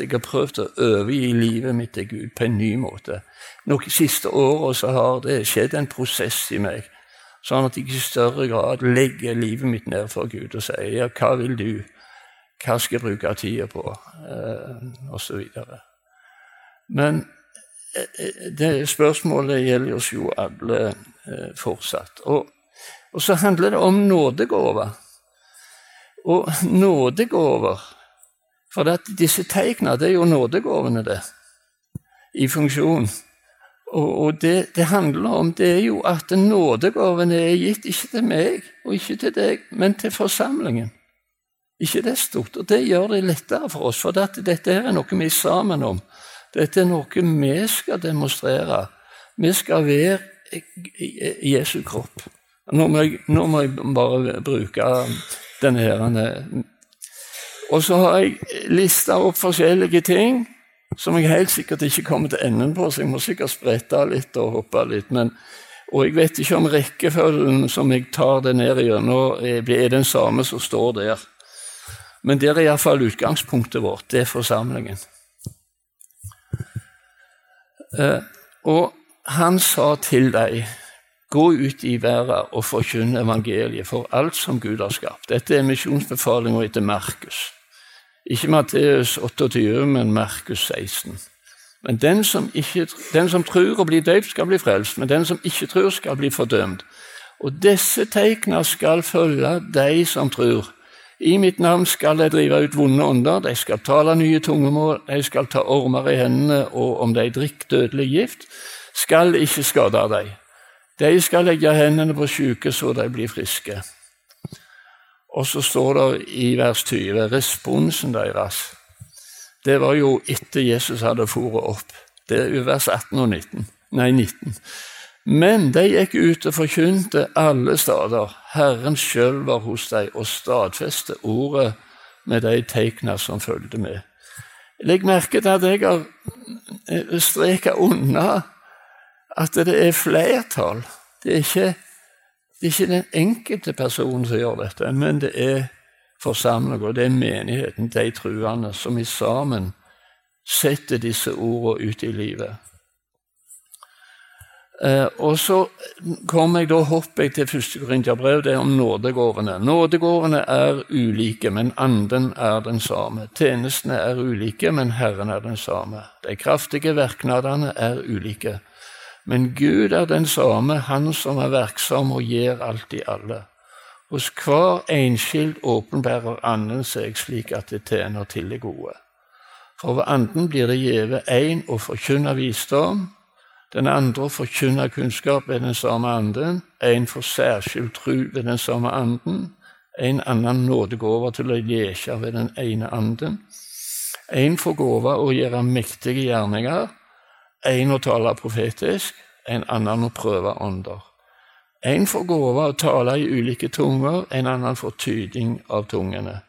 Jeg har prøvd å overgi livet mitt til Gud på en ny måte. Noen siste åra har det skjedd en prosess i meg, sånn at jeg i større grad legger livet mitt ned for Gud og sier ja, hva vil du? Hva skal jeg bruke tida på? Eh, så videre. Men eh, eh, det spørsmålet gjelder oss jo alle eh, fortsatt. Og, og så handler det om nådegaver. Og nådegaver for disse tegna, det er jo nådegavene, det, i funksjon. Og, og det det handler om, det er jo at nådegavene er gitt ikke til meg og ikke til deg, men til forsamlingen. Ikke det stort. Og det gjør det lettere for oss, for dette, dette er noe vi er sammen om. Dette er noe vi skal demonstrere. Vi skal være Jesu kropp. Nå må jeg, nå må jeg bare bruke denne og så har jeg lista opp forskjellige ting som jeg helt sikkert ikke kommer til enden på, så jeg må sikkert sprette litt og hoppe litt. Men, og jeg vet ikke om rekkefølgen som jeg tar det ned gjennom, er den samme som står der. Men det er iallfall utgangspunktet vårt. Det er forsamlingen. Eh, og han sa til dem Gå ut i verden og forkynne evangeliet for alt som Gud har skapt. Dette er misjonsbefalinga etter Markus. Ikke Matteus 28, men Markus 16. Men den som, ikke, den som tror og blir døpt, skal bli frelst, men den som ikke tror, skal bli fordømt. Og disse tegnene skal følge de som tror. I mitt navn skal de drive ut vonde ånder, de skal tale nye tungemål, de skal ta ormer i hendene, og om de drikker dødelig gift, skal ikke skade dem. De skal legge hendene på syke så de blir friske. Og så står det i vers 20 responsen deres. Det var jo etter Jesus hadde foret opp. Det er jo vers 18 og 19. Nei, 19. Men de gikk ut og forkynte alle steder. Herren sjøl var hos dem og stadfeste ordet med de tegna som fulgte med. Legg merke til at jeg har streka unna at det er flertall. Det er ikke det er ikke den enkelte personen som gjør dette, men det er forsamlinga, det er menigheten, de truende, som i sammen setter disse ordene ut i livet. Eh, og så kommer jeg da, hopper jeg til første Korinterbrev, det er om nådegårdene. Nådegårdene er ulike, men anden er den samme. Tjenestene er ulike, men Herren er den samme. De kraftige virknadene er ulike. Men Gud er den samme, Han som er virksom og gir alt i alle. Hos hver enskild åpenbærer Anden seg slik at det tjener til det gode. For ved Anden blir det gjeve én å forkynne visdom, den andre å forkynne kunnskap ved den samme Anden, en for særskilt tru ved den samme Anden, en annen nådegåve til å leke ved den ene Anden, en for gåva å gjøre mektige gjerninger, en å tale profetisk, en annen å prøve ånder. En får gåve å tale i ulike tunger, en annen får tyding av tungene.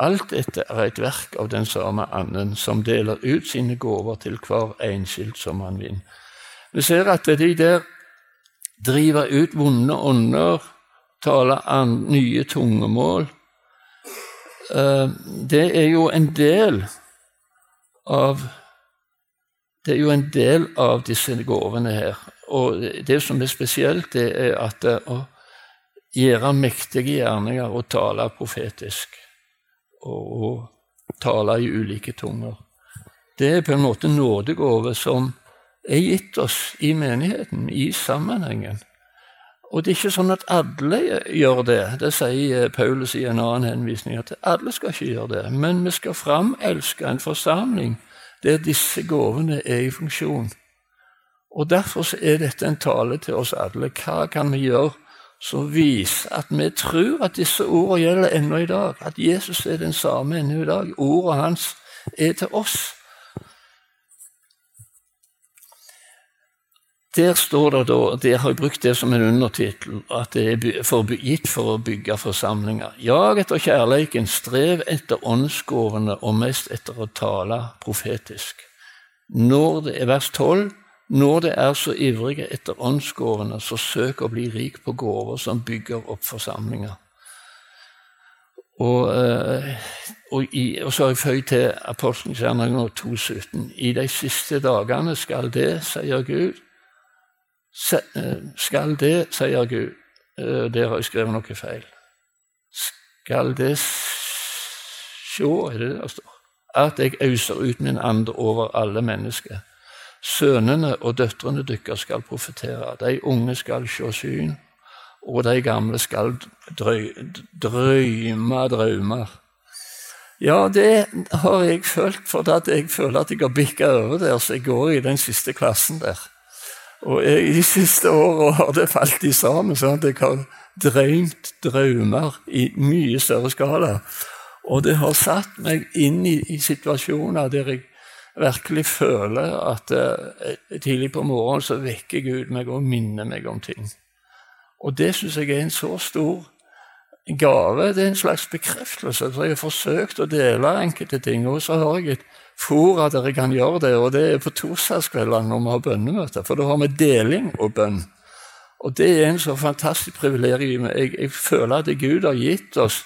Alt dette er et verk av den samme anden, som deler ut sine gaver til hver enskilt som han vil. Vi ser at de der driver ut vonde ånder, taler nye tungemål. Eh, det er jo en del av det er jo en del av disse gavene her. Og det som er spesielt, det er at å gjøre mektige gjerninger og tale profetisk og, og tale i ulike tunger, det er på en måte nådegave som er gitt oss i menigheten, i sammenhengen. Og det er ikke sånn at alle gjør det. Det sier Paulus i en annen henvisning, at alle skal ikke gjøre det. Men vi skal framelske en forsamling der disse gavene er i funksjon. Og Derfor er dette en tale til oss alle. Hva kan vi gjøre som viser at vi tror at disse ordene gjelder ennå i dag? At Jesus er den samme ennå i dag. Ordene hans er til oss. Der står det da, der har jeg brukt det som en undertittel, at det er for, gitt for å bygge forsamlinger. Jag etter kjærleiken, strev etter åndsgåvene og mest etter å tale profetisk. Når det er vers 12, når det er så ivrige etter åndsgåvene, så søk å bli rik på gåver som bygger opp forsamlinger. Og, eh, og, i, og, så har jeg føyd til Apostelens gjerninger 2,17. I de siste dagene skal det, sier Gud Skal det, sier Gud eh, Der har jeg skrevet noe feil. Skal det sjå, er det det står? At jeg auser ut min ande over alle mennesker. Sønnene og døtrene deres skal profetere. De unge skal se syn og de gamle skal drøy, drøyme drømmer. Ja, det har jeg følt, for jeg føler at jeg har bikka over der, så jeg går i den siste klassen der. Og jeg, de siste åra har det falt i sammen, sånn at jeg har drømt drømmer i mye større skala. Og det har satt meg inn i, i situasjoner der jeg virkelig føler at uh, tidlig på morgenen så vekker Gud meg og minner meg om ting. Og det syns jeg er en så stor gave. Det er en slags bekreftelse. For jeg har forsøkt å dele enkelte ting, og så har jeg et fora dere kan gjøre det, og det er på torsdagskveldene når vi har bønnemøter. For da har vi deling og bønn. Og det er en så fantastisk privilegium. Jeg, jeg føler at Gud har gitt oss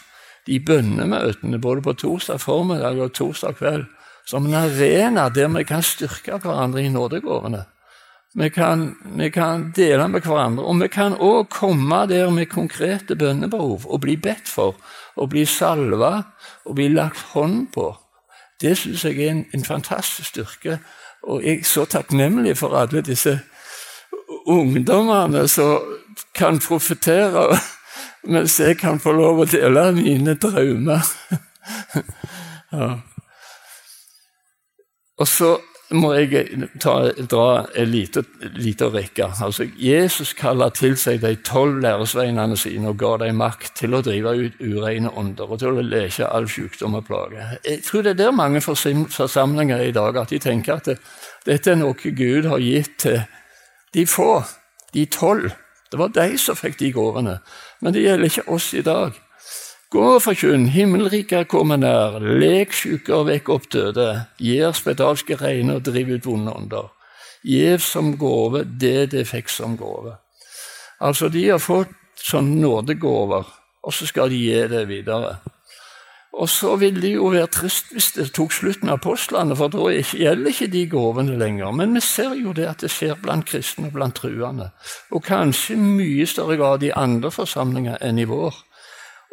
de bønnemøtene både på torsdag formiddag og torsdag kveld som en arena der vi kan styrke hverandre i nådegårdene. Vi kan, vi kan, dele med hverandre. Og vi kan òg komme der med konkrete bønnebehov og bli bedt for, og bli salva og bli lagt hånd på. Det syns jeg er en, en, fantastisk styrke. Og jeg er så takknemlig for alle disse ungdommene som kan profetere, mens jeg kan få lov å dele mine drømmer. ja. Og så må jeg ta, dra en lite rekke. Altså, Jesus kaller til seg de tolv læresveinene sine og ga dem makt til å drive ut ureine ånder og til å leke all sykdom og plage. Jeg tror det er der mange forsamlinger i dag at de tenker at det, dette er noe Gud har gitt til de få, de tolv. Det var de som fikk de gåvene. Men det gjelder ikke oss i dag. Gå og forkynn, himmelriket er kommet nær, lek syke og vekk opp døde, gjør spedalske reine og driv ut vonde ånder. Gjev som gave det de fikk som gave. Altså, de har fått sånne nådegåver, og så skal de gi det videre. Og så vil det jo være trist hvis det tok slutten av apostlene, for da gjelder ikke de gavene lenger. Men vi ser jo det at det skjer blant kristne og blant truende. Og kanskje mye større grad i andre forsamlinger enn i vår.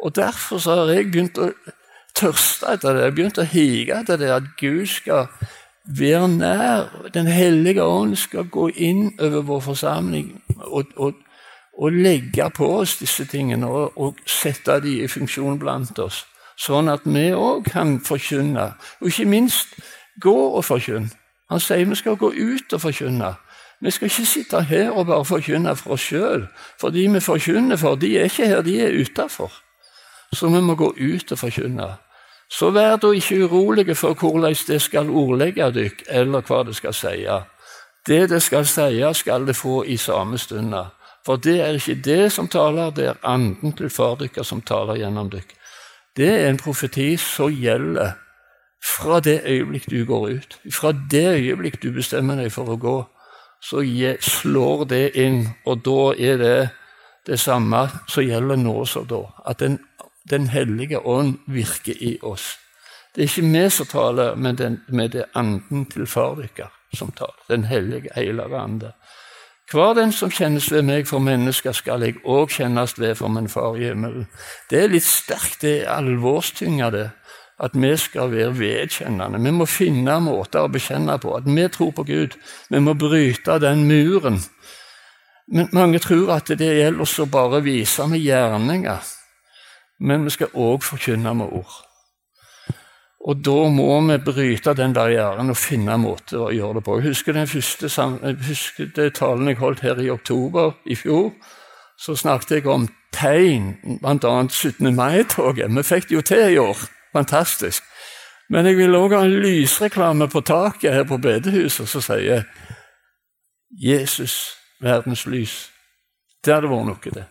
Og Derfor så har jeg begynt å tørste etter det, jeg begynt å hige etter det, at Gud skal være nær. Den hellige ånd skal gå inn over vår forsamling og, og, og legge på oss disse tingene og, og sette dem i funksjon blant oss. Sånn at vi òg kan forkynne, og ikke minst gå og forkynne. Han sier vi skal gå ut og forkynne. Vi skal ikke sitte her og bare forkynne for oss sjøl. For de vi forkynner for, de er ikke her, de er utafor så vi må gå ut og forkynne. Så vær da ikke urolige for hvordan det skal ordlegge dykk, eller hva det skal si. Det det skal si, skal det få i samme stund. For det er ikke det som taler, det er anden til far dere som taler gjennom dere. Det er en profeti som gjelder fra det øyeblikk du går ut. Fra det øyeblikk du bestemmer deg for å gå, så slår det inn, og da er det det samme som gjelder nå som da. At den den hellige ånd virker i oss. Det er ikke vi som taler, men den, med det anden til far deres som taler. Den hellige, hellige ande. Hver den som kjennes ved meg for mennesker, skal jeg òg kjennes ved for min far i himmelen. Det er litt sterkt, det er alvorstynga. At vi skal være vedkjennende. Vi må finne måter å bekjenne på. At vi tror på Gud. Vi må bryte den muren. Men mange tror at det gjelder å bare vise med gjerninger men vi skal òg forkynne med ord. Og da må vi bryte den barrieren og finne en måte å gjøre det på. Jeg husker den første husker det talen jeg holdt her i oktober i fjor. Så snakket jeg om tegn, bl.a. 17. mai-toget. Vi fikk det jo til i år. Fantastisk. Men jeg vil òg ha en lysreklame på taket her på bedehuset som sier 'Jesus, verdens lys'. Det hadde vært noe, det.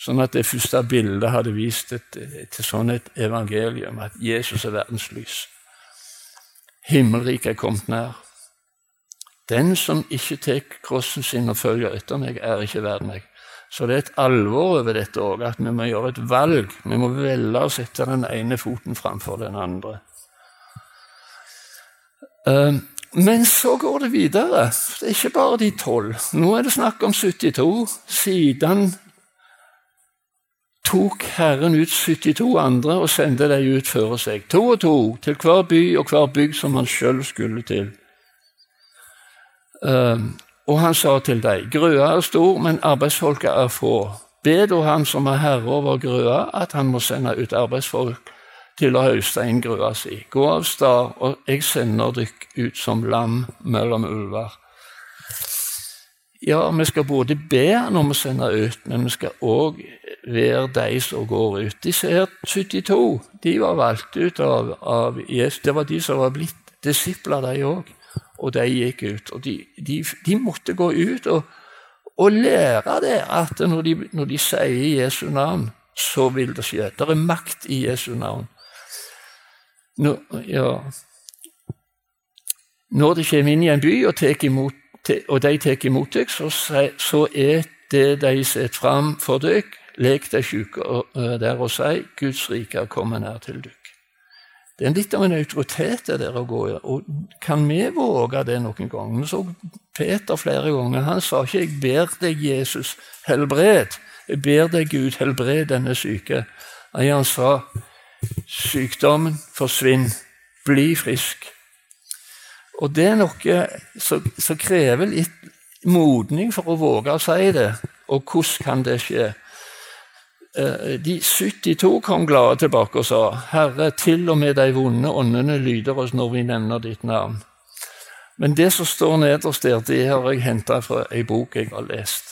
Sånn at det første bildet hadde vist et, til sånn et evangelium, at Jesus er verdens lys. Himmelriket er kommet nær. Den som ikke tar krossen sin og følger etter meg, er ikke verd meg. Så det er et alvor over dette òg, at vi må gjøre et valg. Vi må velge å sette den ene foten framfor den andre. Uh, men så går det videre. Det er ikke bare de tolv. Nå er det snakk om 72. Siden tok Herren ut 72 andre og sendte dem ut før seg, to og to, til hver by og hver bygd som han sjøl skulle til. Uh, og han sa til dem, grøa er stor, men arbeidsfolka er få. Be da han som er herre over grøa, at han må sende ut arbeidsfolk til å høste inn grøa si. Gå av stad, og jeg sender dykk ut som lam mellom ulver. Ja, vi skal både be når vi sender ut, men vi skal òg være de som går ut. Disse her 72 de var valgt ut av, av Jesus. Det var de som var blitt disipler, de òg. Og de gikk ut. Og de, de, de måtte gå ut og, og, lære det at når de, når de sier Jesu navn, så vil det skje. Det er makt i Jesu navn. Når, ja. Når de kommer inn i en by og, imot, og de tar imot deg, så, så, er det de setter fram for deg, Lek deg syke der og si Guds rike er kommet nær til deg. Det er litt av en autoritet det der å gå i. Og kan vi våge det noen ganger? Så Peter flere ganger han sa ikke 'Jeg ber deg, Jesus, helbred'. 'Jeg ber deg, Gud, helbred denne syke'. Han sa 'Sykdommen forsvinn. Bli frisk'. Og det er noe som krever litt modning for å våge å si det. Og hvordan kan det skje? Eh, de 72 kom glade tilbake og sa, 'Herre, til og med de vonde åndene lyder oss når vi nevner ditt navn.' Men det som står nederst der, det har jeg henta fra ei bok jeg har lest.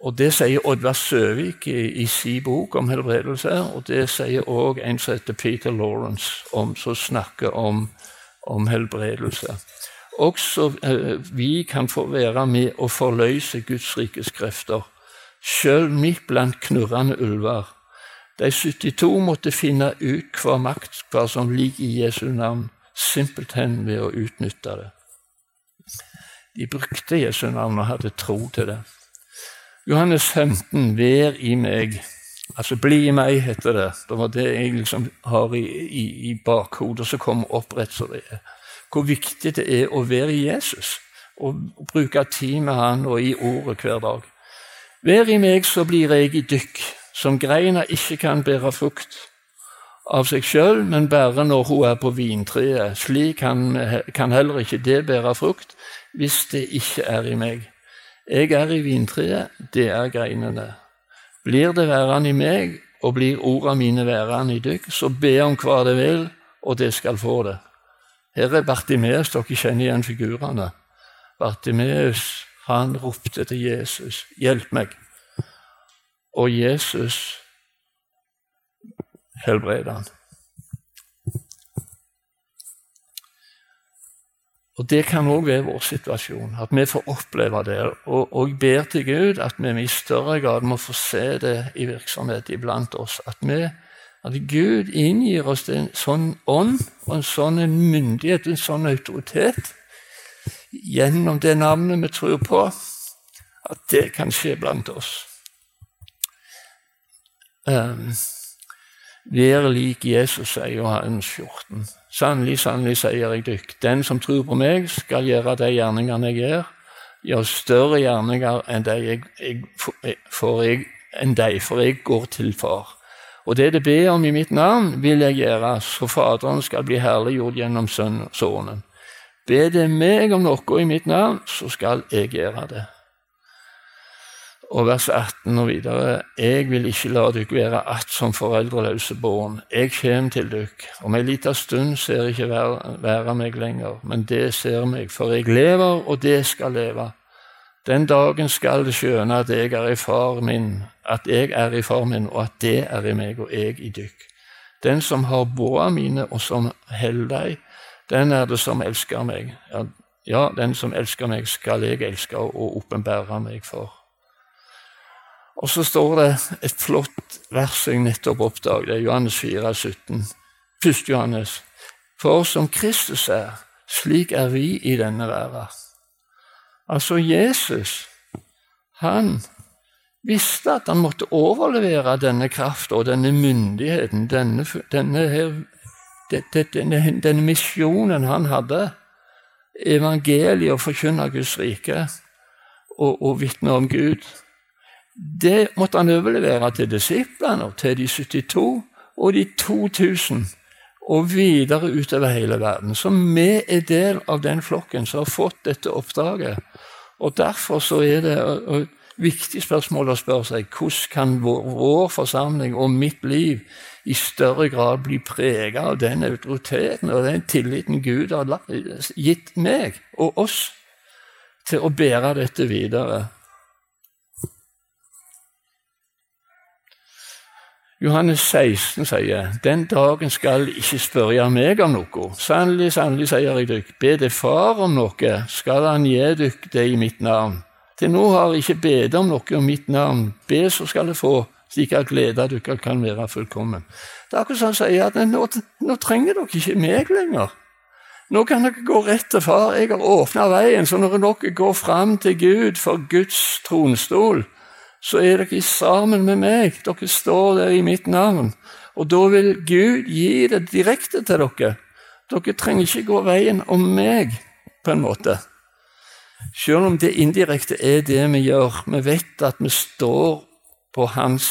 Og Det sier Oddvar Søvik i, i sin bok om helbredelse, og det sier òg en som heter Peter Lawrence, om, som snakker om, om helbredelse. Også eh, vi kan få være med og forløse Guds rikes krefter, sjøl midt blant knurrende ulver. De 72 måtte finne ut hva makt hva som ligger i Jesu navn, simpelthen ved å utnytte det. De brukte Jesu navn og hadde tro til det. Johannes 15, 'Vær i meg'. Altså 'bli i meg', heter det. Det var det jeg liksom har i, i, i bakhodet, som kommer opp rett som det er. Hvor viktig det er å være i Jesus og bruke tid med han og i ordet hver dag. Vær i meg, så blir jeg i dykk, som greina ikke kan bære frukt av seg sjøl, men bare når hun er på vintreet. Slik kan, kan heller ikke det bære frukt hvis det ikke er i meg. Jeg er i vintreet, det er greinene. Blir det værende i meg, og blir ordene mine værende i dykk, så be om hva det vil, og det skal få det. Her er Bartimeus, dere kjenner igjen figurene. Bartimeus han ropte til Jesus, 'Hjelp meg.' Og Jesus helbreder han. Og Det kan òg være vår situasjon, at vi får oppleve det. Og, jeg ber til Gud at vi i større grad må få se det i virksomhet iblant oss. At, vi, at Gud inngir oss en sånn ånd og en sånn myndighet, en sånn autoritet, gjennom det navnet vi tror på, at det kan skje blant oss. Um, Vær lik Jesus, sier Johannes 14. Sannelig, sannelig, sier jeg dykk, den som tror på meg, skal gjøre de gjerningene jeg gjør, gjøre større gjerninger enn de, jeg, jeg, for jeg, enn de, for jeg går til Far. Og det det ber om i mitt navn, vil jeg gjøre, så Faderen skal bli herliggjort gjennom Sønnen. Be det meg om noe i mitt navn, så skal jeg gjøre det. Og vers 18 og videre. Jeg vil ikke la dere være att som foreldreløse barn. Jeg kommer til dere. Om ei lita stund ser ikke være, meg lenger, men det ser meg, for jeg lever, og det skal leve. Den dagen skal det skjønne at jeg er i far min, at jeg er i far min, og at det er i meg, og jeg i dykk. Den som har båa mine, og som holder dem, den er det som elsker meg. Ja, den som elsker meg, skal jeg elske og åpenbære meg for. Og så står det et flott vers jeg nettopp oppdaget, Johannes 4, 17. 1. Johannes. For som Kristus er, slik er vi i denne verden. Altså Jesus, han visste at han måtte overlevere denne kraften og denne myndigheten, denne, denne, denne, denne misjonen han hadde, evangeliet å forkynne Guds rike og, og vitne om Gud. Det måtte han overlevere til disiplene, til de 72 og de 2000, og videre utover hele verden. Så vi er del av den flokken som har fått dette oppdraget. Og Derfor så er det et viktig spørsmål å spørre seg hvordan kan vår, vår forsamling og mitt liv i større grad bli preget av den autoriteten og den tilliten Gud har gitt meg og oss til å bære dette videre. Johannes 16 sier den dagen skal ikke spørre meg om noe. Sannelig, sannelig, sier jeg dykk, be det Far om noe, skal han gi dykk det i mitt navn. Til nå har jeg ikke bedt om noe om mitt navn. Be, så skal jeg få, slik at gleden dere kan være fullkommen. Det er akkurat som han sier at nå, nå trenger dere ikke meg lenger. Nå kan dere gå rett til Far. Jeg har åpna veien, så når dere går fram til Gud for Guds tronstol, så er dere sammen med meg. Dere står der i mitt navn. Og da vil Gud gi det direkte til dere. Dere trenger ikke gå veien om meg, på en måte. Selv om det indirekte er det vi gjør. Vi vet at vi står på hans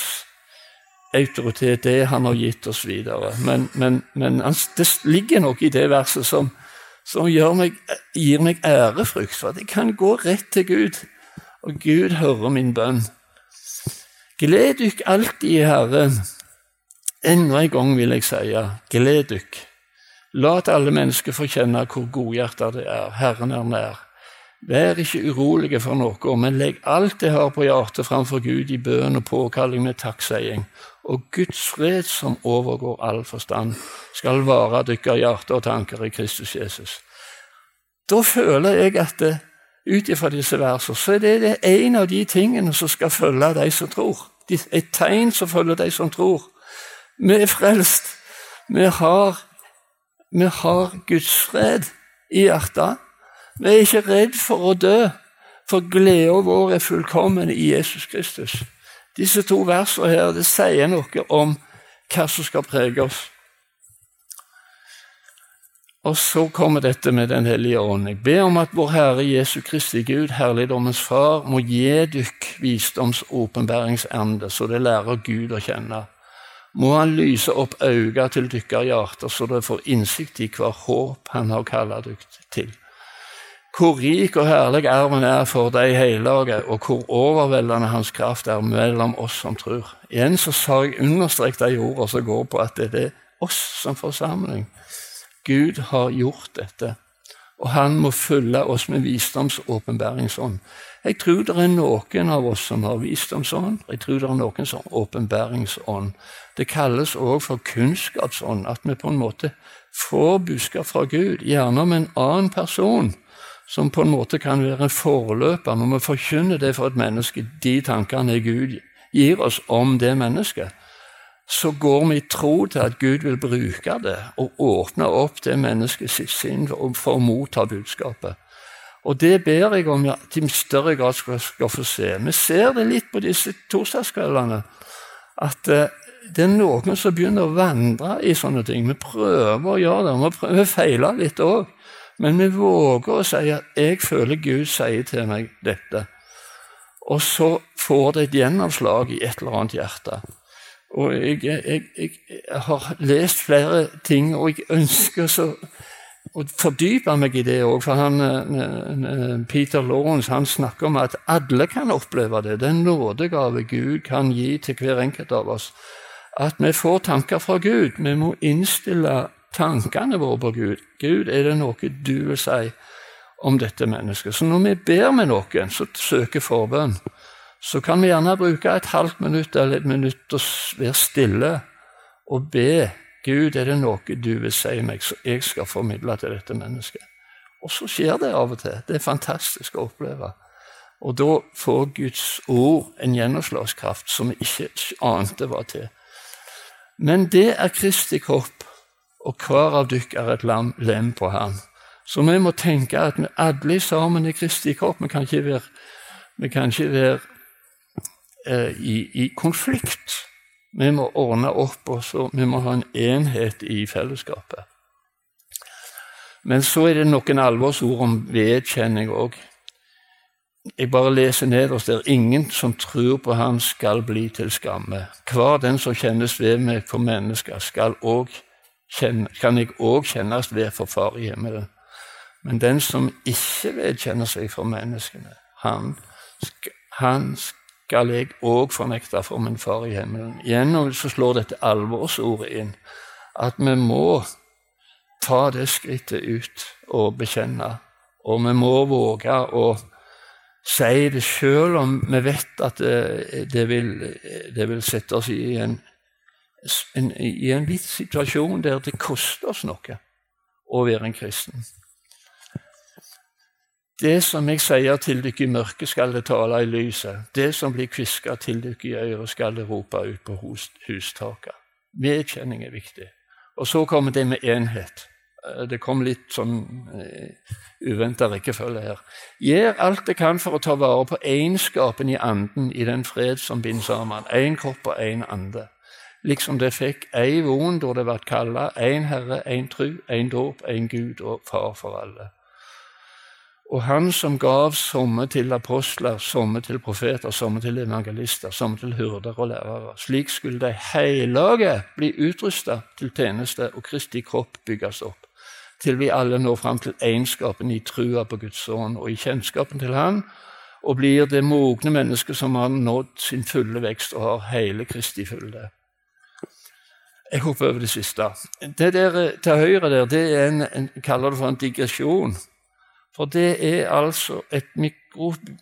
autoritet, det han har gitt oss videre. Men, men, men det ligger noe i det verset som, som meg, gir meg ærefrykt, for at jeg kan gå rett til Gud, og Gud hører min bønn. Gled dykk alltid i Herren. Enda en gang vil jeg si, gled dykk. La alle mennesker få kjenne hvor godhjerta det er. Herren er nær. Vær ikke urolige for noe, men legg alt det har på hjertet framfor Gud i bønn og påkalling med takksiing. Og Guds fred, som overgår all forstand, skal vare dykkar hjerte og tanker i Kristus Jesus. Da føler jeg at ut ifra disse versene, så er det en av de tingene som skal følge de som tror. Et tegn som følger de som tror. Vi er frelst. Vi har, vi har Guds fred i hjertet. Vi er ikke redd for å dø, for gleden vår er fullkommen i Jesus Kristus. Disse to versene her, det sier noe om hva som skal prege oss. Og så kommer dette med Den hellige ånd. Jeg ber om at vår Herre Jesu Kristi Gud, herligdommens Far, må gi dykk visdoms åpenbæringsande, så det lærer Gud å kjenne. Må Han lyse opp øynene til dykkar hjerter, så dere får innsikt i hver håp Han har kalt dykk til. Hvor rik og herlig arven er for de hellige, og hvor overveldende Hans kraft er mellom oss som tror. Igjen så sa jeg understreket de ordene som går på at det er oss som forsamling. Gud har gjort dette, og han må følge oss med visdomsåpenbæringsånd. Jeg tror det er noen av oss som har visdomsånd, jeg tror det er noen som har åpenbæringsånd. Det kalles òg for kunnskapsånd, at vi på en måte får budskap fra Gud, gjerne om en annen person, som på en måte kan være en forløper når vi forkynner det for et menneske, de tankene Gud gir oss om det mennesket så går vi i tro til at Gud vil bruke det og åpne opp det menneskets sinn for å motta budskapet. Og Det ber jeg om at de i større grad skal, få se. Vi ser det litt på disse torsdagskveldene. At uh, det er noen som begynner å vandre i sånne ting. Vi prøver å gjøre det. Vi, prøver, vi feiler litt òg. Men vi våger å si at 'jeg føler Gud sier til meg dette'. Og så får det et gjennomslag i et eller annet hjerte. Og jeg, jeg, jeg, har lest flere ting, og jeg ønsker så å fordype meg i det òg. For han, eh, Peter Lawrence han snakker om at alle kan oppleve det. Den nådegave Gud kan gi til hver enkelt av oss. At vi får tanker fra Gud. Vi må innstille tankene våre på Gud. Gud, er det noe du vil si om dette mennesket? Så når vi ber med noen, så søker forbønn så kan vi gjerne bruke et halvt minutt eller et minutt og være stille og be Gud, er det noe du vil si meg, så jeg skal formidle til dette mennesket? Og så skjer det av og til. Det er fantastisk å oppleve. Og da får Guds ord en gjennomslagskraft som vi ikke ante var til. Men det er Kristi kropp, og hver av dere er et lam, lem på ham. Så vi må tenke at vi alle sammen er Kristi kropp. Vi kan ikke være, vi kan ikke være i, i, konflikt. Vi må ordne opp, og vi må ha en enhet i fellesskapet. Men så er det noen alvorsord om vedkjenning òg. Jeg bare leser nederst der. Ingen som tror på Han skal bli til skamme. Hver den som kjennes ved meg for mennesker, kjenne, kan jeg òg kjennes ved for Far i himmelen. Men den som ikke vedkjenner seg for menneskene, han, han skal jeg òg fornekte for min Far i himmelen. Igjen så slår dette alvorsordet inn, at vi må ta det skrittet ut og bekjenne. Og vi må våge å si det sjøl om vi vet at det, det, vil, det vil, sette oss i en, en, i en litt situasjon der det koster oss noe å være en kristen. Det som jeg sier til dere i mørket, skal det tale i lyset. Det som blir kviska til dere i øret, skal det rope ut på hustaket. Vedkjenning er viktig. Og så kommer det med enhet. Eh, det kom litt sånn uh, uventa rekkefølge her. Gjør alt det kan for å ta vare på egenskapen i anden i den fred som binder sammen. Én kropp og én ande. Liksom det fikk ei vond da det ble kalla én Herre, én tru, én dåp, én Gud og Far for alle. Og han som gav somme til apostler, somme til profeter, somme til evangelister, somme til hyrder og lærere. Slik skulle de hellige bli utrusta til tjeneste og Kristi kropp bygges opp, til vi alle når fram til egenskapen i trua på Guds ånd og i kjennskapen til Han, og blir det mogne mennesket som har nådd sin fulle vekst og har hele Kristi fylde. Jeg hopper over det siste. Det der til høyre der, det er en, en kaller det for en digresjon. For det er altså et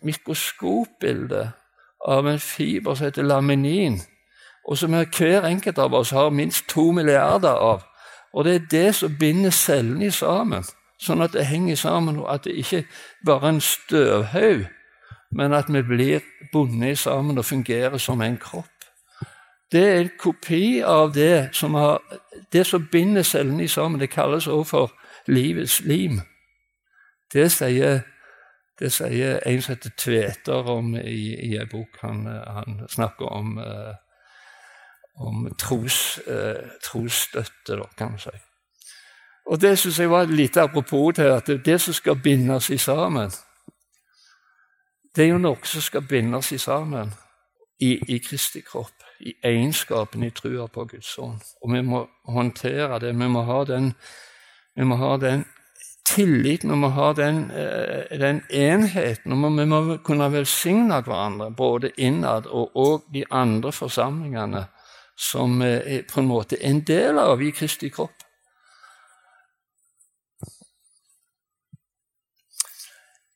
mikroskopbilde av en fiber som heter laminin, og som hver enkelt av oss har minst to milliarder av. Og det er det som binder cellene sammen, sånn at det henger sammen, og at det ikke bare er en støvhaug, men at vi blir bundet sammen og fungerer som en kropp. Det er en kopi av det som, har, det som binder cellene sammen. Det kalles også for livets lim. Det sier, det sier en som heter Tveter om i, i en bok. Han, han snakker om, eh, om tros, eh, trosstøtte, kan man si. Og Det syns jeg var et lite apropos til at det, det som skal bindes i sammen, det er jo noe som skal bindes i sammen i, i Kristi kropp, i egenskapen i trua på Guds ånd. Og vi må håndtere det. Vi må ha den, vi må ha den tilliten, vi har den, eh, den enheten. og Vi må kunne velsigne hverandre, både innad og, og de andre forsamlingene som er på en måte en del av i Kristi kropp.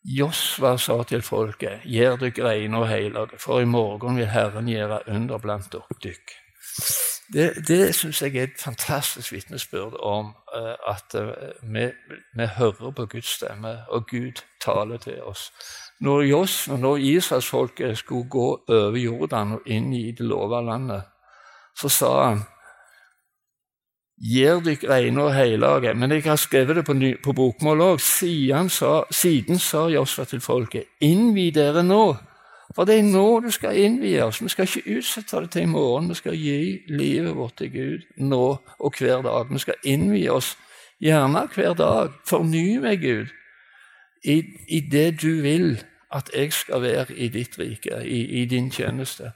Josva sa til folket, gjør dere reine og hellige, for i morgen vil Herren gjøre under blant dere. Det, det syns jeg er et fantastisk vitnesbyrd om uh, at uh, vi, vi, hører på Guds stemme, og Gud taler til oss. Når, Jos, når Israelsfolket skulle gå over Jordan og inn i det lova landet, så sa han Gjør dere rene og hellige. Men jeg har skrevet det på, på bokmål òg. Siden sa Josfa til folket, innvi dere nå for det er nå du skal innvie oss. Vi skal ikke utsette det til i morgen. Vi skal gi livet vårt til Gud nå og hver dag. Vi skal innvie oss gjerne hver dag. Forny meg, Gud, i, i, det du vil at jeg skal være i ditt rike, i, i din tjeneste.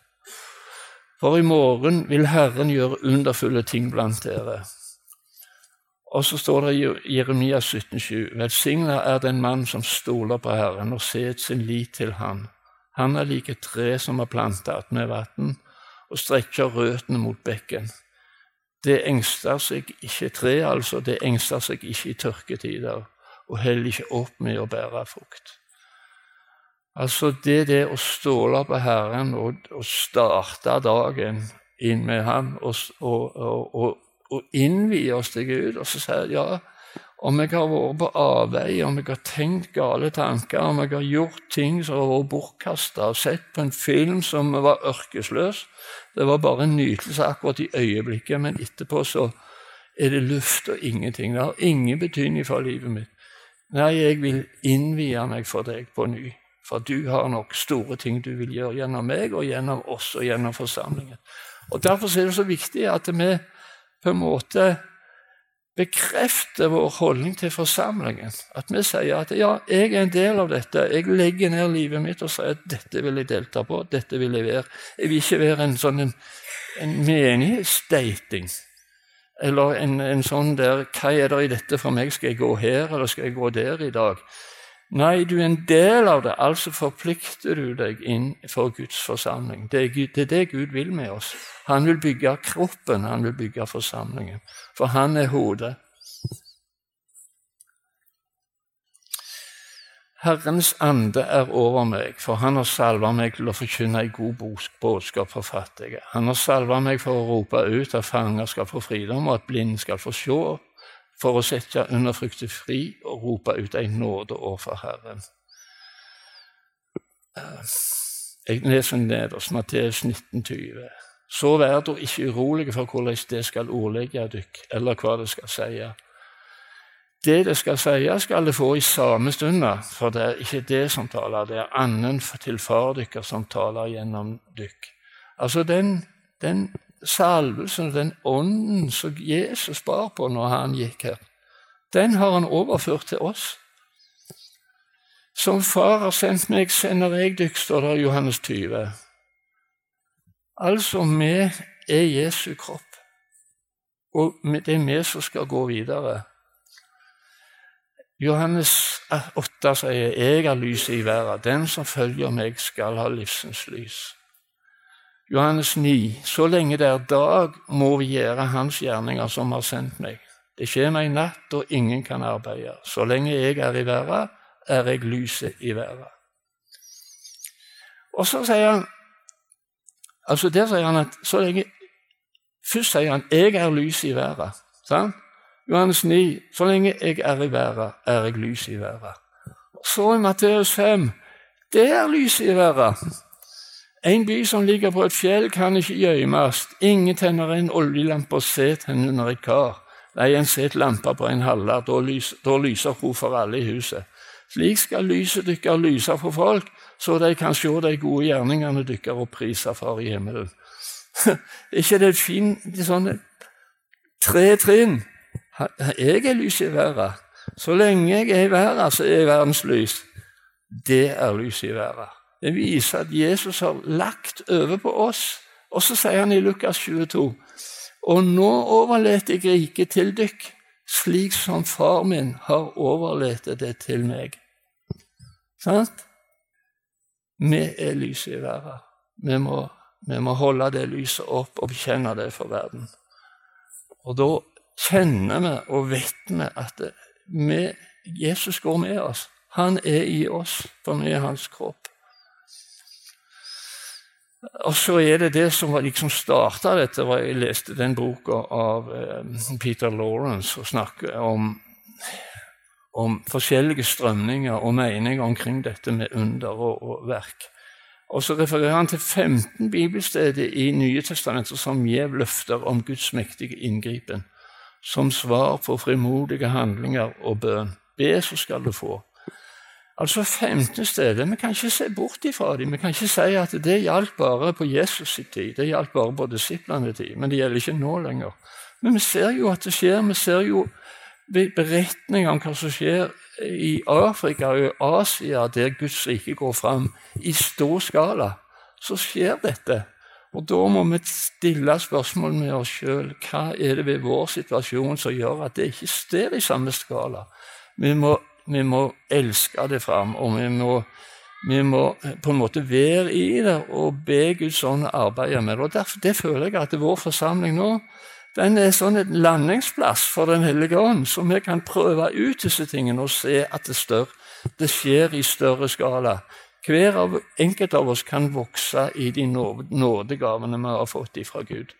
For i morgen vil Herren gjøre underfulle ting blant dere. Og så står det i Jeremia 17,7.: Velsigna er den mann som stoler på Herren og setter sin lit til Han. Han er like tre som er planta med vann og strekker røttene mot bekken. Det engster seg ikke tre, altså, det engster seg ikke i tørketider og heller ikke opp med å bære frukt. Altså det er det å ståle på Herren og, og starte dagen inn med Ham og, og, og, og innvie oss til Gud og så sier ja, om jeg har vært på avveie, om jeg har tenkt gale tanker, om jeg har gjort ting som har vært bortkasta, sett på en film som var ørkesløs Det var bare en nytelse akkurat i øyeblikket, men etterpå så er det luft og ingenting. Det har ingen betydning for livet mitt. Nei, jeg vil innvie meg for deg på ny, For du har nok store ting du vil gjøre gjennom meg og gjennom oss og gjennom forsamlingen. Og Derfor er det så viktig at vi på en måte bekrefter vår holdning til forsamlingen. At vi sier at ja, jeg er en del av dette. Jeg legger ned livet mitt og sier at dette vil jeg delta på. dette vil Jeg være. Jeg vil ikke være en sånn en, en menighetsdating. Eller en, en, sånn der Hva er det i dette for meg? Skal jeg gå her, eller skal jeg gå der i dag? Nei, du er en del av det, altså forplikter du deg inn for Guds forsamling. Det er, det er det Gud vil med oss. Han vil bygge kroppen, han vil bygge forsamlingen. For han er hodet. Herrens ande er over meg, for han har salva meg til å forkynne en god budskap for fattige. Han har salva meg for å rope ut at fanger skal få fridom, og at blinde skal få se, for å sette undertrykte fri og rope ut en nåde overfor Herren. Jeg leser nederst Matteus 1920. Så vær da ikke urolige for hvordan det skal ordlegge dykk, eller hva det skal si. Det det skal si, skal det få i samme stunda, for det er ikke det som taler, det er annen til far dykker som taler gjennom dykk. Altså den, den salvelsen, den ånden som Jesus bar på når han gikk her, den har han overført til oss. Som far har sendt meg, sender jeg dykk, står det i Johannes 20. Altså, vi er Jesu kropp, og det er vi som skal gå videre. Johannes 8 sier 'Jeg er lyset i verden'. Den som følger meg, skal ha livsens lys. Johannes 9.: Så lenge det er dag, må vi gjøre Hans gjerninger som har sendt meg. Det skjer meg i natt, og ingen kan arbeide. Så lenge jeg er i verden, er jeg lyset i verden. Og så sier han altså der sier han at så lenge, Først sier han 'jeg er lyset i verden'. Sant? Johannes 9.: Så lenge jeg er i verden, er jeg lyset i verden. Så i Matteus 5.: Det er lyset i verden. En by som ligger på et fjell, kan ikke gjemmes. Ingen tenner en oljelampe og setter den under et kar. Nei, en setter lampa på en halle, da, da lyser hun for alle i huset. Slik skal lyset deres lyse for folk, så de kan se de gode gjerningene deres og prise Far i himmelen. ikke det fint sånne tre trinn? Jeg er lys i verden. Så lenge jeg er i verden, så er jeg verdens lys. Det er lys i verden. Det viser at Jesus har lagt over på oss. Og så sier han i Lukas 22.: Og nå overlater jeg riket til dykk, slik som far min har overlatt det til meg. Sant? Vi er lyset i verden. Vi må, vi må holde det lyset opp og bekjenne det for verden. Og da kjenner vi og vet vi at vi, Jesus går med oss. Han er i oss, for vi er hans kropp. Og så er det det som liksom starta dette. var Jeg leste den boka av eh, Peter Lawrence og snakket om, om forskjellige strømninger og meninger omkring dette med under og, og verk. Og så refererer han til 15 bibelsteder i Nye testamenter som gjev løfter om Guds mektige inngripen som svar på frimodige handlinger og bønn. Be, så skal du få. Altså 15 steder. Vi kan ikke se bort ifra dem. Vi kan ikke si at det gjaldt bare på Jesus' tid. Det gjaldt bare på disiplene tid, men det gjelder ikke nå lenger. Men vi ser jo at det skjer. Vi ser jo beretninger om hva som skjer i Afrika og Asia, der Guds rike går fram i stor skala. Så skjer dette. Og Da må vi stille spørsmål med oss sjøl hva er det ved vår situasjon som gjør at det ikke står i samme skala. Vi må, vi må elske det fram, og vi må, vi må, på en måte være i det og be Guds ånd arbeide med det. Og derfor, Det føler jeg at vår forsamling nå den er sånn en landingsplass for Den hellige ånd, så vi kan prøve ut disse tingene og se at det, større, det skjer i større skala. Hver av enkelt av oss kan vokse i de nådegavene vi har fått ifra Gud.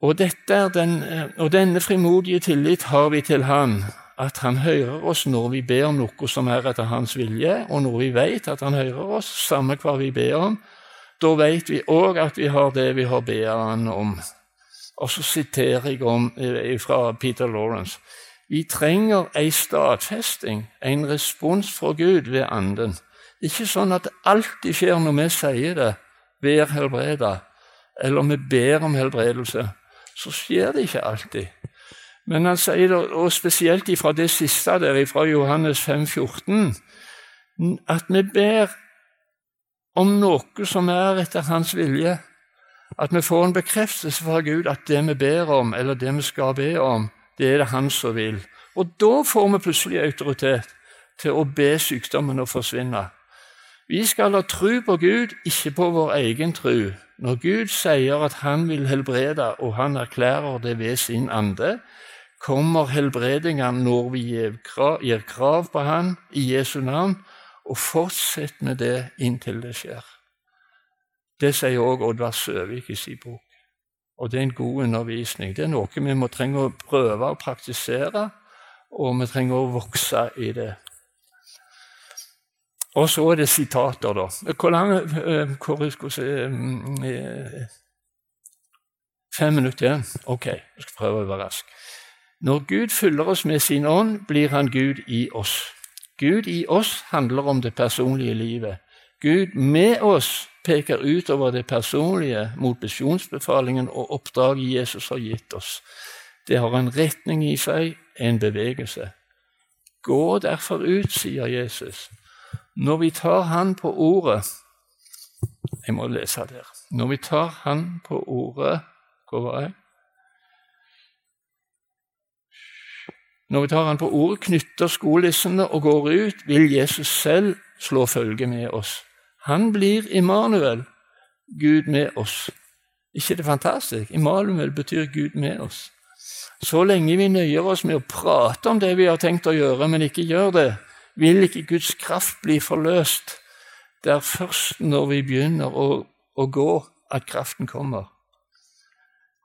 Og, den, og, denne frimodige tillit har vi til Han, at Han hører oss når vi ber om noe som er etter Hans vilje, og når vi vet at Han hører oss, samme hva vi ber om, da vet vi òg at vi har det vi har bedt Han om. Og så siterer jeg om, fra Peter Lawrence. Vi trenger ei stadfesting, en respons fra Gud ved Anden. Ikke sånn at det alltid skjer når vi sier det, ber helbreda, eller vi ber om helbredelse. Så skjer det ikke alltid. Men han sier det, og spesielt fra det siste der, fra Johannes 5, 14, at vi ber om noe som er etter hans vilje. At vi får en bekreftelse fra Gud at det vi ber om, eller det vi skal be om, det er det Han som vil. Og da får vi plutselig autoritet til å be sykdommen å forsvinne. Vi skal ha tro på Gud, ikke på vår egen tro. Når Gud sier at han vil helbrede, og han erklærer det ved sin ande, kommer helbredingen når vi gir krav på han i Jesu navn, og fortsett med det inntil det skjer. Det sier også Oddvar Søvik i sin bok. Og det er en god undervisning. Det er noe vi må trenge å prøve å praktisere, og vi trenger å vokse i det. Og så er det sitater, da. Hvor lang eh, hvor skal si, eh, Fem minutter igjen? Ok, jeg skal prøve å være rask. Når Gud fyller oss med sin ånd, blir han Gud i oss. Gud i oss handler om det personlige livet. Gud med oss peker utover det personlige mot misjonsbefalingen og oppdraget Jesus har gitt oss. Det har en retning i seg, en bevegelse. Gå derfor ut, sier Jesus. Når vi tar Han på ordet Jeg må lese der. Når vi tar Han på ordet Hvor var jeg? Når vi tar Han på ordet, knytter skolissene og går ut, vil Jesus selv slå følge med oss. Han blir Immanuel, Gud med oss. ikke det fantastisk? Immanuel betyr Gud med oss. Så lenge vi nøyer oss med å prate om det vi har tenkt å gjøre, men ikke gjør det, vil ikke Guds kraft bli forløst. Det er først når vi begynner å, å gå, at kraften kommer.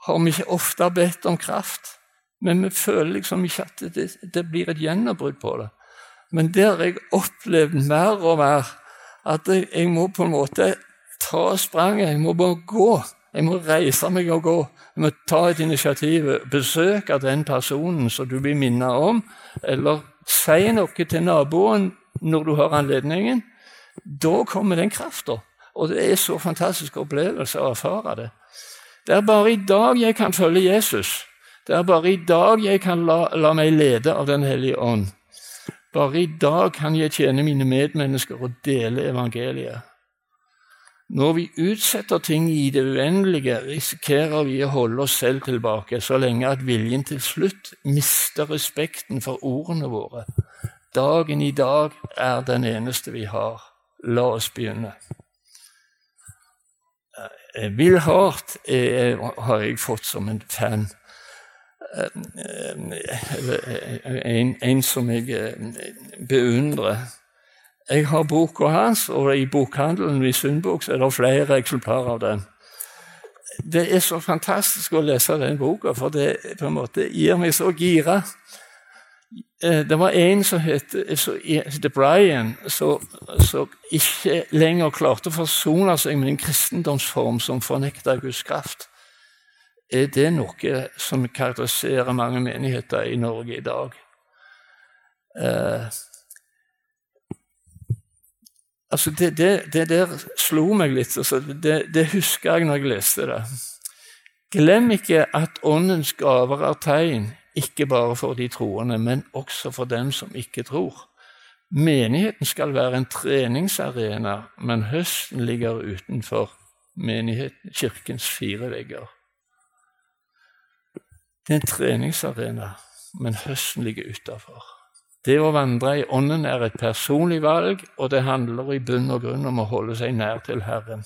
Har vi ikke ofte bedt om kraft? Men vi føler liksom ikke at det, det blir et gjennombrudd på det. Men der har jeg opplevd mer og mer at jeg må på en måte ta spranget. Jeg må bare gå. Jeg må reise meg og gå. Jeg må ta et initiativ. Besøke den personen som du blir minnet om, eller si noe til naboen når du har anledningen. Da kommer den krafta. Og det er så fantastisk opplevelse å erfare det. Det er bare i dag jeg kan følge Jesus. Det er bare i dag jeg kan la, la meg lede av Den hellige ånd. Bare i dag kan jeg tjene mine medmennesker og dele evangeliet. Når vi utsetter ting i det uendelige, risikerer vi å holde oss selv tilbake så lenge at viljen til slutt mister respekten for ordene våre. Dagen i dag er den eneste vi har. La oss begynne. Eh, Will Hart har jeg fått som en fan. En, en, som jeg eh, beundrer. Jeg har boka hans, og i bokhandelen i Sundbok er det flere eksemplarer av den. Det er så fantastisk å lese den boka, for det på en måte gir meg så gira. Eh, det var en som het, Brian, som ikke lenger klarte å forsone seg med en kristendomsform som fornekta Guds kraft er det noe som karakteriserer mange menigheter i Norge i dag. Eh, altså det, det, det, der slo meg litt. Altså det, det, husker jeg når jeg leste det. Glem ikke at Åndens gaver er tegn, ikke bare for de troende, men også for dem som ikke tror. Menigheten skal være en treningsarena, men høsten ligger utenfor kirkens fire vegger. Det er en treningsarena, men høsten ligger utafor. Det å vandre i Ånden er et personlig valg, og det handler i bunn og grunn om å holde seg nær til Herren.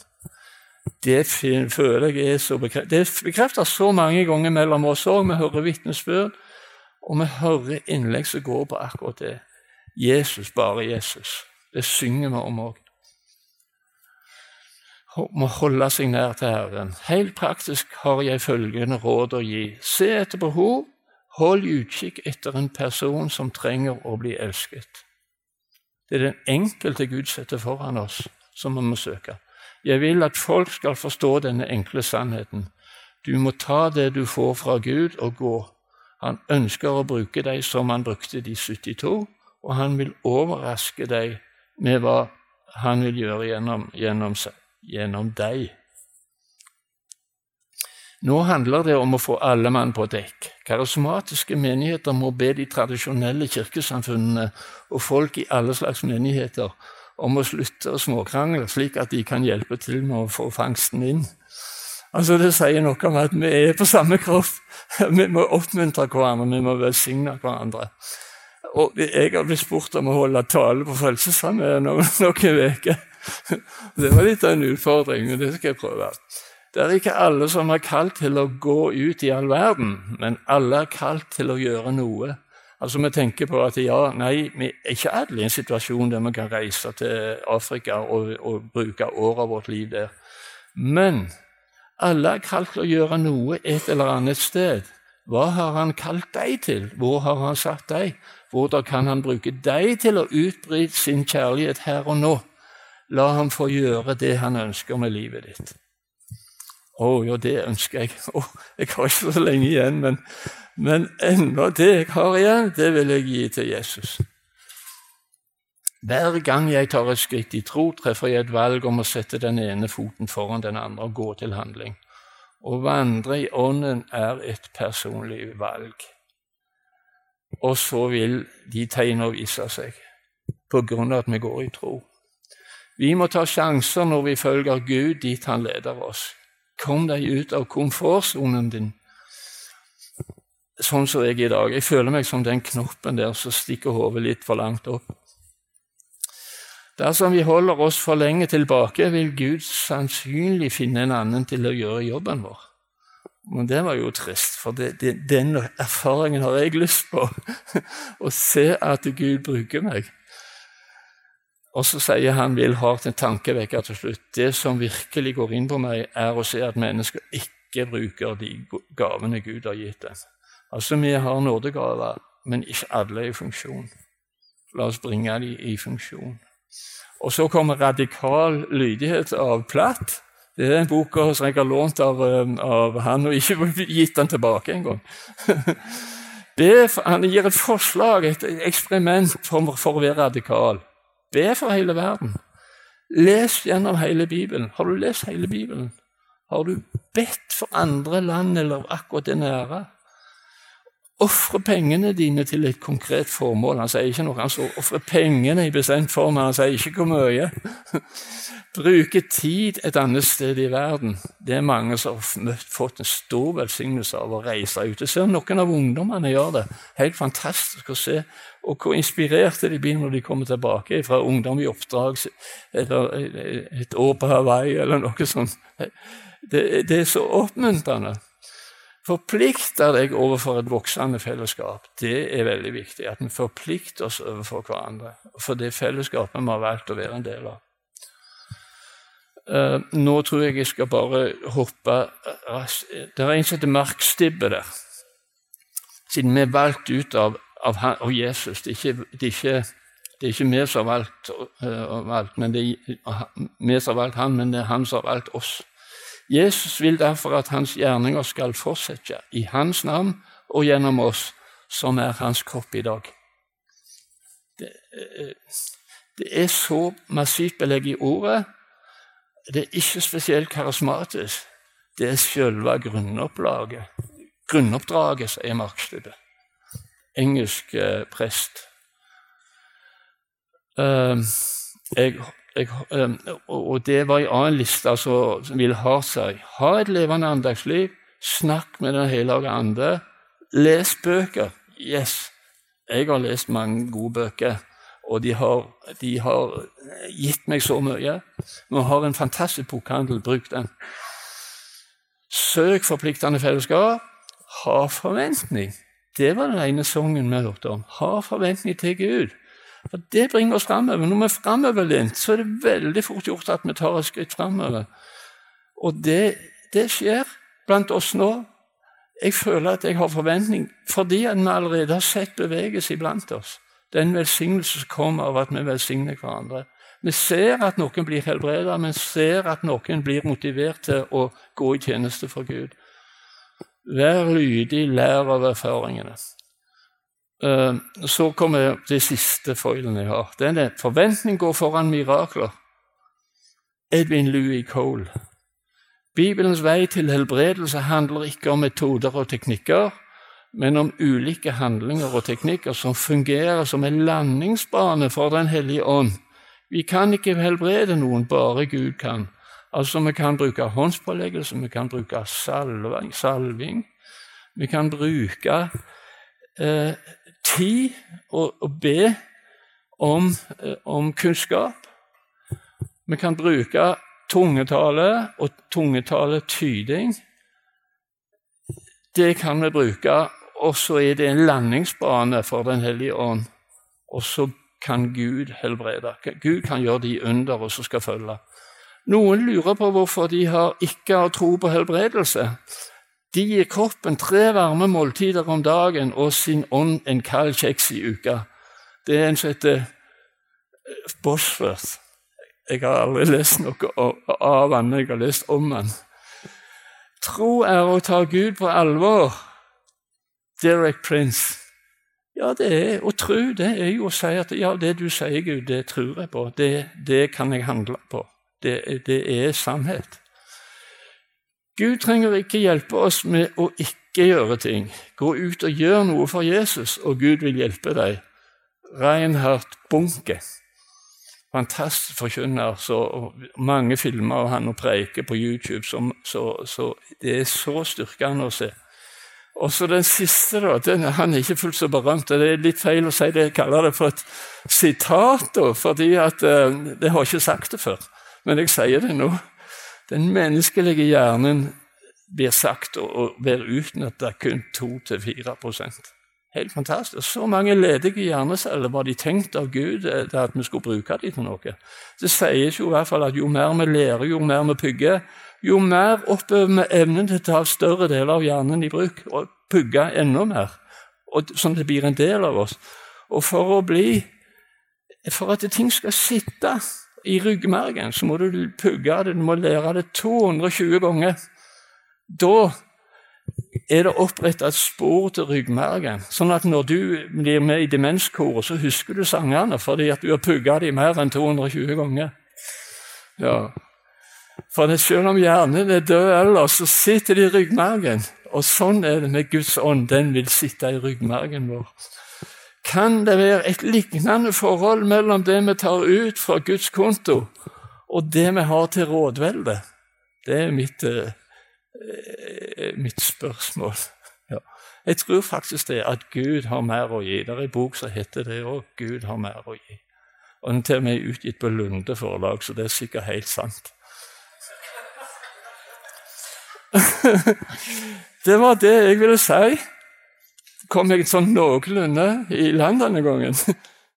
Det føler jeg er så bekreftet. Det er så mange ganger mellom oss òg. Vi hører vitnesbyrd, og vi hører innlegg som går på akkurat det. Jesus, bare Jesus. Det synger vi om òg må holde seg nær til Herren. Helt praktisk har jeg følgende råd å gi. Se etter behov, hold utkikk etter en person som trenger å bli elsket. Det er den enkelte Gud setter foran oss, som vi må søke. Jeg vil at folk skal forstå denne enkle sannheten. Du må ta det du får fra Gud, og gå. Han ønsker å bruke deg som han brukte de 72, og han vil overraske deg med hva han vil gjøre gjennom, gjennom, gjennom deg. Nå handler det om å få alle mann på dekk. Karismatiske menigheter må be de tradisjonelle kirkesamfunnene og folk i alle slags menigheter om å slutte å småkrangle, slik at de kan hjelpe til med å få fangsten inn. Altså Det sier noe om at vi er på samme kropp. Vi må oppmuntre hverandre, vi må velsigne hverandre. Og Jeg har blitt spurt om å holde tale på Frelsesarmeen noen, uker. Det var litt av en utfordring, men det skal jeg prøve. Det er ikke alle som er kalt til å gå ut i all verden, men alle er kalt til å gjøre noe. Altså Vi tenker på at ja, nei, vi er ikke alle i en situasjon der vi kan reise til Afrika og, og bruke året av vårt liv der. Men alle er kalt til å gjøre noe et eller annet sted. Hva har han kalt deg til? Hvor har han satt deg? Hvordan kan han bruke deg til å utbryte sin kjærlighet her og nå? La ham få gjøre det han ønsker med livet ditt. Å oh, ja, det ønsker jeg. Oh, jeg har ikke så lenge igjen, men, men enda det jeg har igjen, det vil jeg gi til Jesus. Hver gang jeg tar et skritt i tro, treffer jeg et valg om å sette den ene foten foran den andre og gå til handling. Å vandre i Ånden er et personlig valg. Og så vil de tegnene vise seg, på grunn av at vi går i tro. Vi må ta sjanser når vi følger Gud dit Han leder oss. Kom deg ut av komfortsonen din. Sånn som jeg i dag. Jeg føler meg som den knoppen der som stikker hodet litt for langt opp. Dersom vi holder oss for lenge tilbake, vil Gud sannsynlig finne en annen til å gjøre jobben vår. Men det var jo trist, for det, det, den erfaringen har jeg lyst på. Å se at Gud bruker meg. Og så sier han vil hardt en tankevekker til slutt. Det som virkelig går inn på meg, er å se at mennesker ikke bruker de gavene Gud har gitt dem. Altså, vi har nådegaver, men ikke alle er i funksjon. La oss bringe dem i funksjon. Og så kommer radikal lydighet av Platt. Det er en bok som jeg har lånt av, av han, og ikke gitt den tilbake engang. han gir et forslag, et eksperiment for, for å være radikal. Be for hele verden. Les gjennom hele Bibelen. Har du lest hele Bibelen? Har du bedt for andre land eller akkurat det nære? Ofre pengene dine til et konkret formål. Han sier ikke noe, han sier ofre pengene i bestemt form. Han sier ikke hvor mye. Bruke tid et annet sted i verden. Det er mange som har fått en stor velsignelse av å reise ut. Jeg ser noen av ungdommene gjør det. Helt fantastisk å se. Og hvor inspirerte de blir når de kommer tilbake fra ungdom i oppdrag eller et år på Hawaii eller noe sånt. Det, det er så oppmuntrende. Forplikter deg overfor et voksende fellesskap. Det er veldig viktig. At vi forplikter oss overfor hverandre. For det fellesskapet vi har valgt å være en del av. Uh, nå tror jeg jeg skal bare hoppe raskt Det er en som heter Mark Stibbe der. Siden vi er valgt ut av, av, han, og Jesus. Det er ikke, vi som har valgt, uh, valgt men det er vi som har valgt han, men det er han som har valgt oss. Jesus vil derfor at hans gjerninger skal fortsette i hans navn og gjennom oss, som er hans kropp i dag. Det, eh, det er så massivt belegg i ordet. Det er ikke spesielt karismatisk. Det er selve grunnopplaget. Grunnoppdraget, sier Markstubbe. Engelsk eh, prest. Uh, jeg jeg, og det var en annen liste som ville ha seg. Ha et levende andagsliv. Snakk med Den hellige ande. Les bøker. Yes, jeg har lest mange gode bøker, og de har, de har gitt meg så mye. Vi har en fantastisk bokhandel. Bruk den. Søk forpliktende fellesskap. Ha forventning. Det var den ene sangen vi hørte om. Ha forventning til Gud. For Det bringer oss framover. Når vi er framoverlent, så er det veldig fort gjort at vi tar et skritt framover. Og det, det, skjer blant oss nå. Jeg føler at jeg har forventning fordi at vi allerede har sett bevegelse iblant oss. Den velsignelse som kommer av at vi velsigner hverandre. Vi ser at noen blir helbredet, vi ser at noen blir motivert til å gå i tjeneste for Gud. Vær lydig, lær av erfaringene. Eh, så kommer det siste foilen jeg har. Denne forventning går foran mirakler. Edwin Louis Cole. Bibelens vei til helbredelse handler ikke om metoder og teknikker, men om ulike handlinger og teknikker som fungerer som en landingsbane for Den hellige ånd. Vi kan ikke helbrede noen, bare Gud kan. Altså, Vi kan bruke håndspåleggelse, vi kan bruke salving, salving. vi kan bruke eh, tid og, å be om, eh, om, kunnskap. Vi kan bruke tungetale og tungetale-tyding. Det kan vi bruke, og så er det en landingsbane for Den hellige ånd. Og så kan Gud helbrede. Gud kan gjøre de under og som skal følge. Noen lurer på hvorfor de har ikke har tro på helbredelse. De gir kroppen tre varme måltider om dagen og sin ånd en kald kjeks i uka. Det er en som heter eh, Bosworth. Jeg har aldri lest noe av han, jeg har lest om han. Tro er å ta Gud på alvor. Derek Prince. Ja, det er å tro. Det er jo å si at ja, det du sier, Gud, det tror jeg på. Det, det kan jeg handle på. Det, det er sannhet. Gud trenger ikke hjelpe oss med å ikke gjøre ting. Gå ut og gjør noe for Jesus, og Gud vil hjelpe deg. Reinhard Bunke, fantastisk forkynner. Så mange filmer av han og preiker på YouTube. Som, så, så det er så styrkende å se. Og så den siste, da, den, han er ikke fullt så berømt. Det er litt feil å si det, jeg kaller det for et sitat, da, fordi at, eh, det har ikke sagt det før. Men jeg sier det nå. Den menneskelige hjernen blir sagt å være utnytta kun 2-4% Helt fantastisk. Så mange ledige hjerneceller var de tenkt av Gud eh, at vi skulle bruke dem til noe. Det sies jo i hvert fall at jo mer vi lærer, jo mer vi pugger, jo mer oppøver vi evnen til å ta større deler av hjernen i bruk og pugge enda mer, sånn at det blir en del av oss. Og for å bli For at ting skal sitte i ryggmargen, så må du pugge det, du må lære det 220 ganger. Da er det oppretta et spor til ryggmargen, sånn at når du blir med i demenskoret, så husker du sangene fordi at du har pugga dem mer enn 220 ganger. Ja. For selv om hjernen er død ellers, så sitter det i ryggmargen. Og sånn er det med Guds ånd. Den vil sitte i ryggmargen vår. Kan det være et lignende forhold mellom det vi tar ut fra Guds konto, og det vi har til rådvelde? Det er mitt, uh, mitt spørsmål. Ja. Jeg tror faktisk det at Gud har mer å gi. Det er en bok som heter det òg. Gud har mer å gi. Og Den er til og med utgitt på Lunde forlag, så det er sikkert helt sant. det var det jeg ville si kom jeg sånn noenlunde i land denne gangen.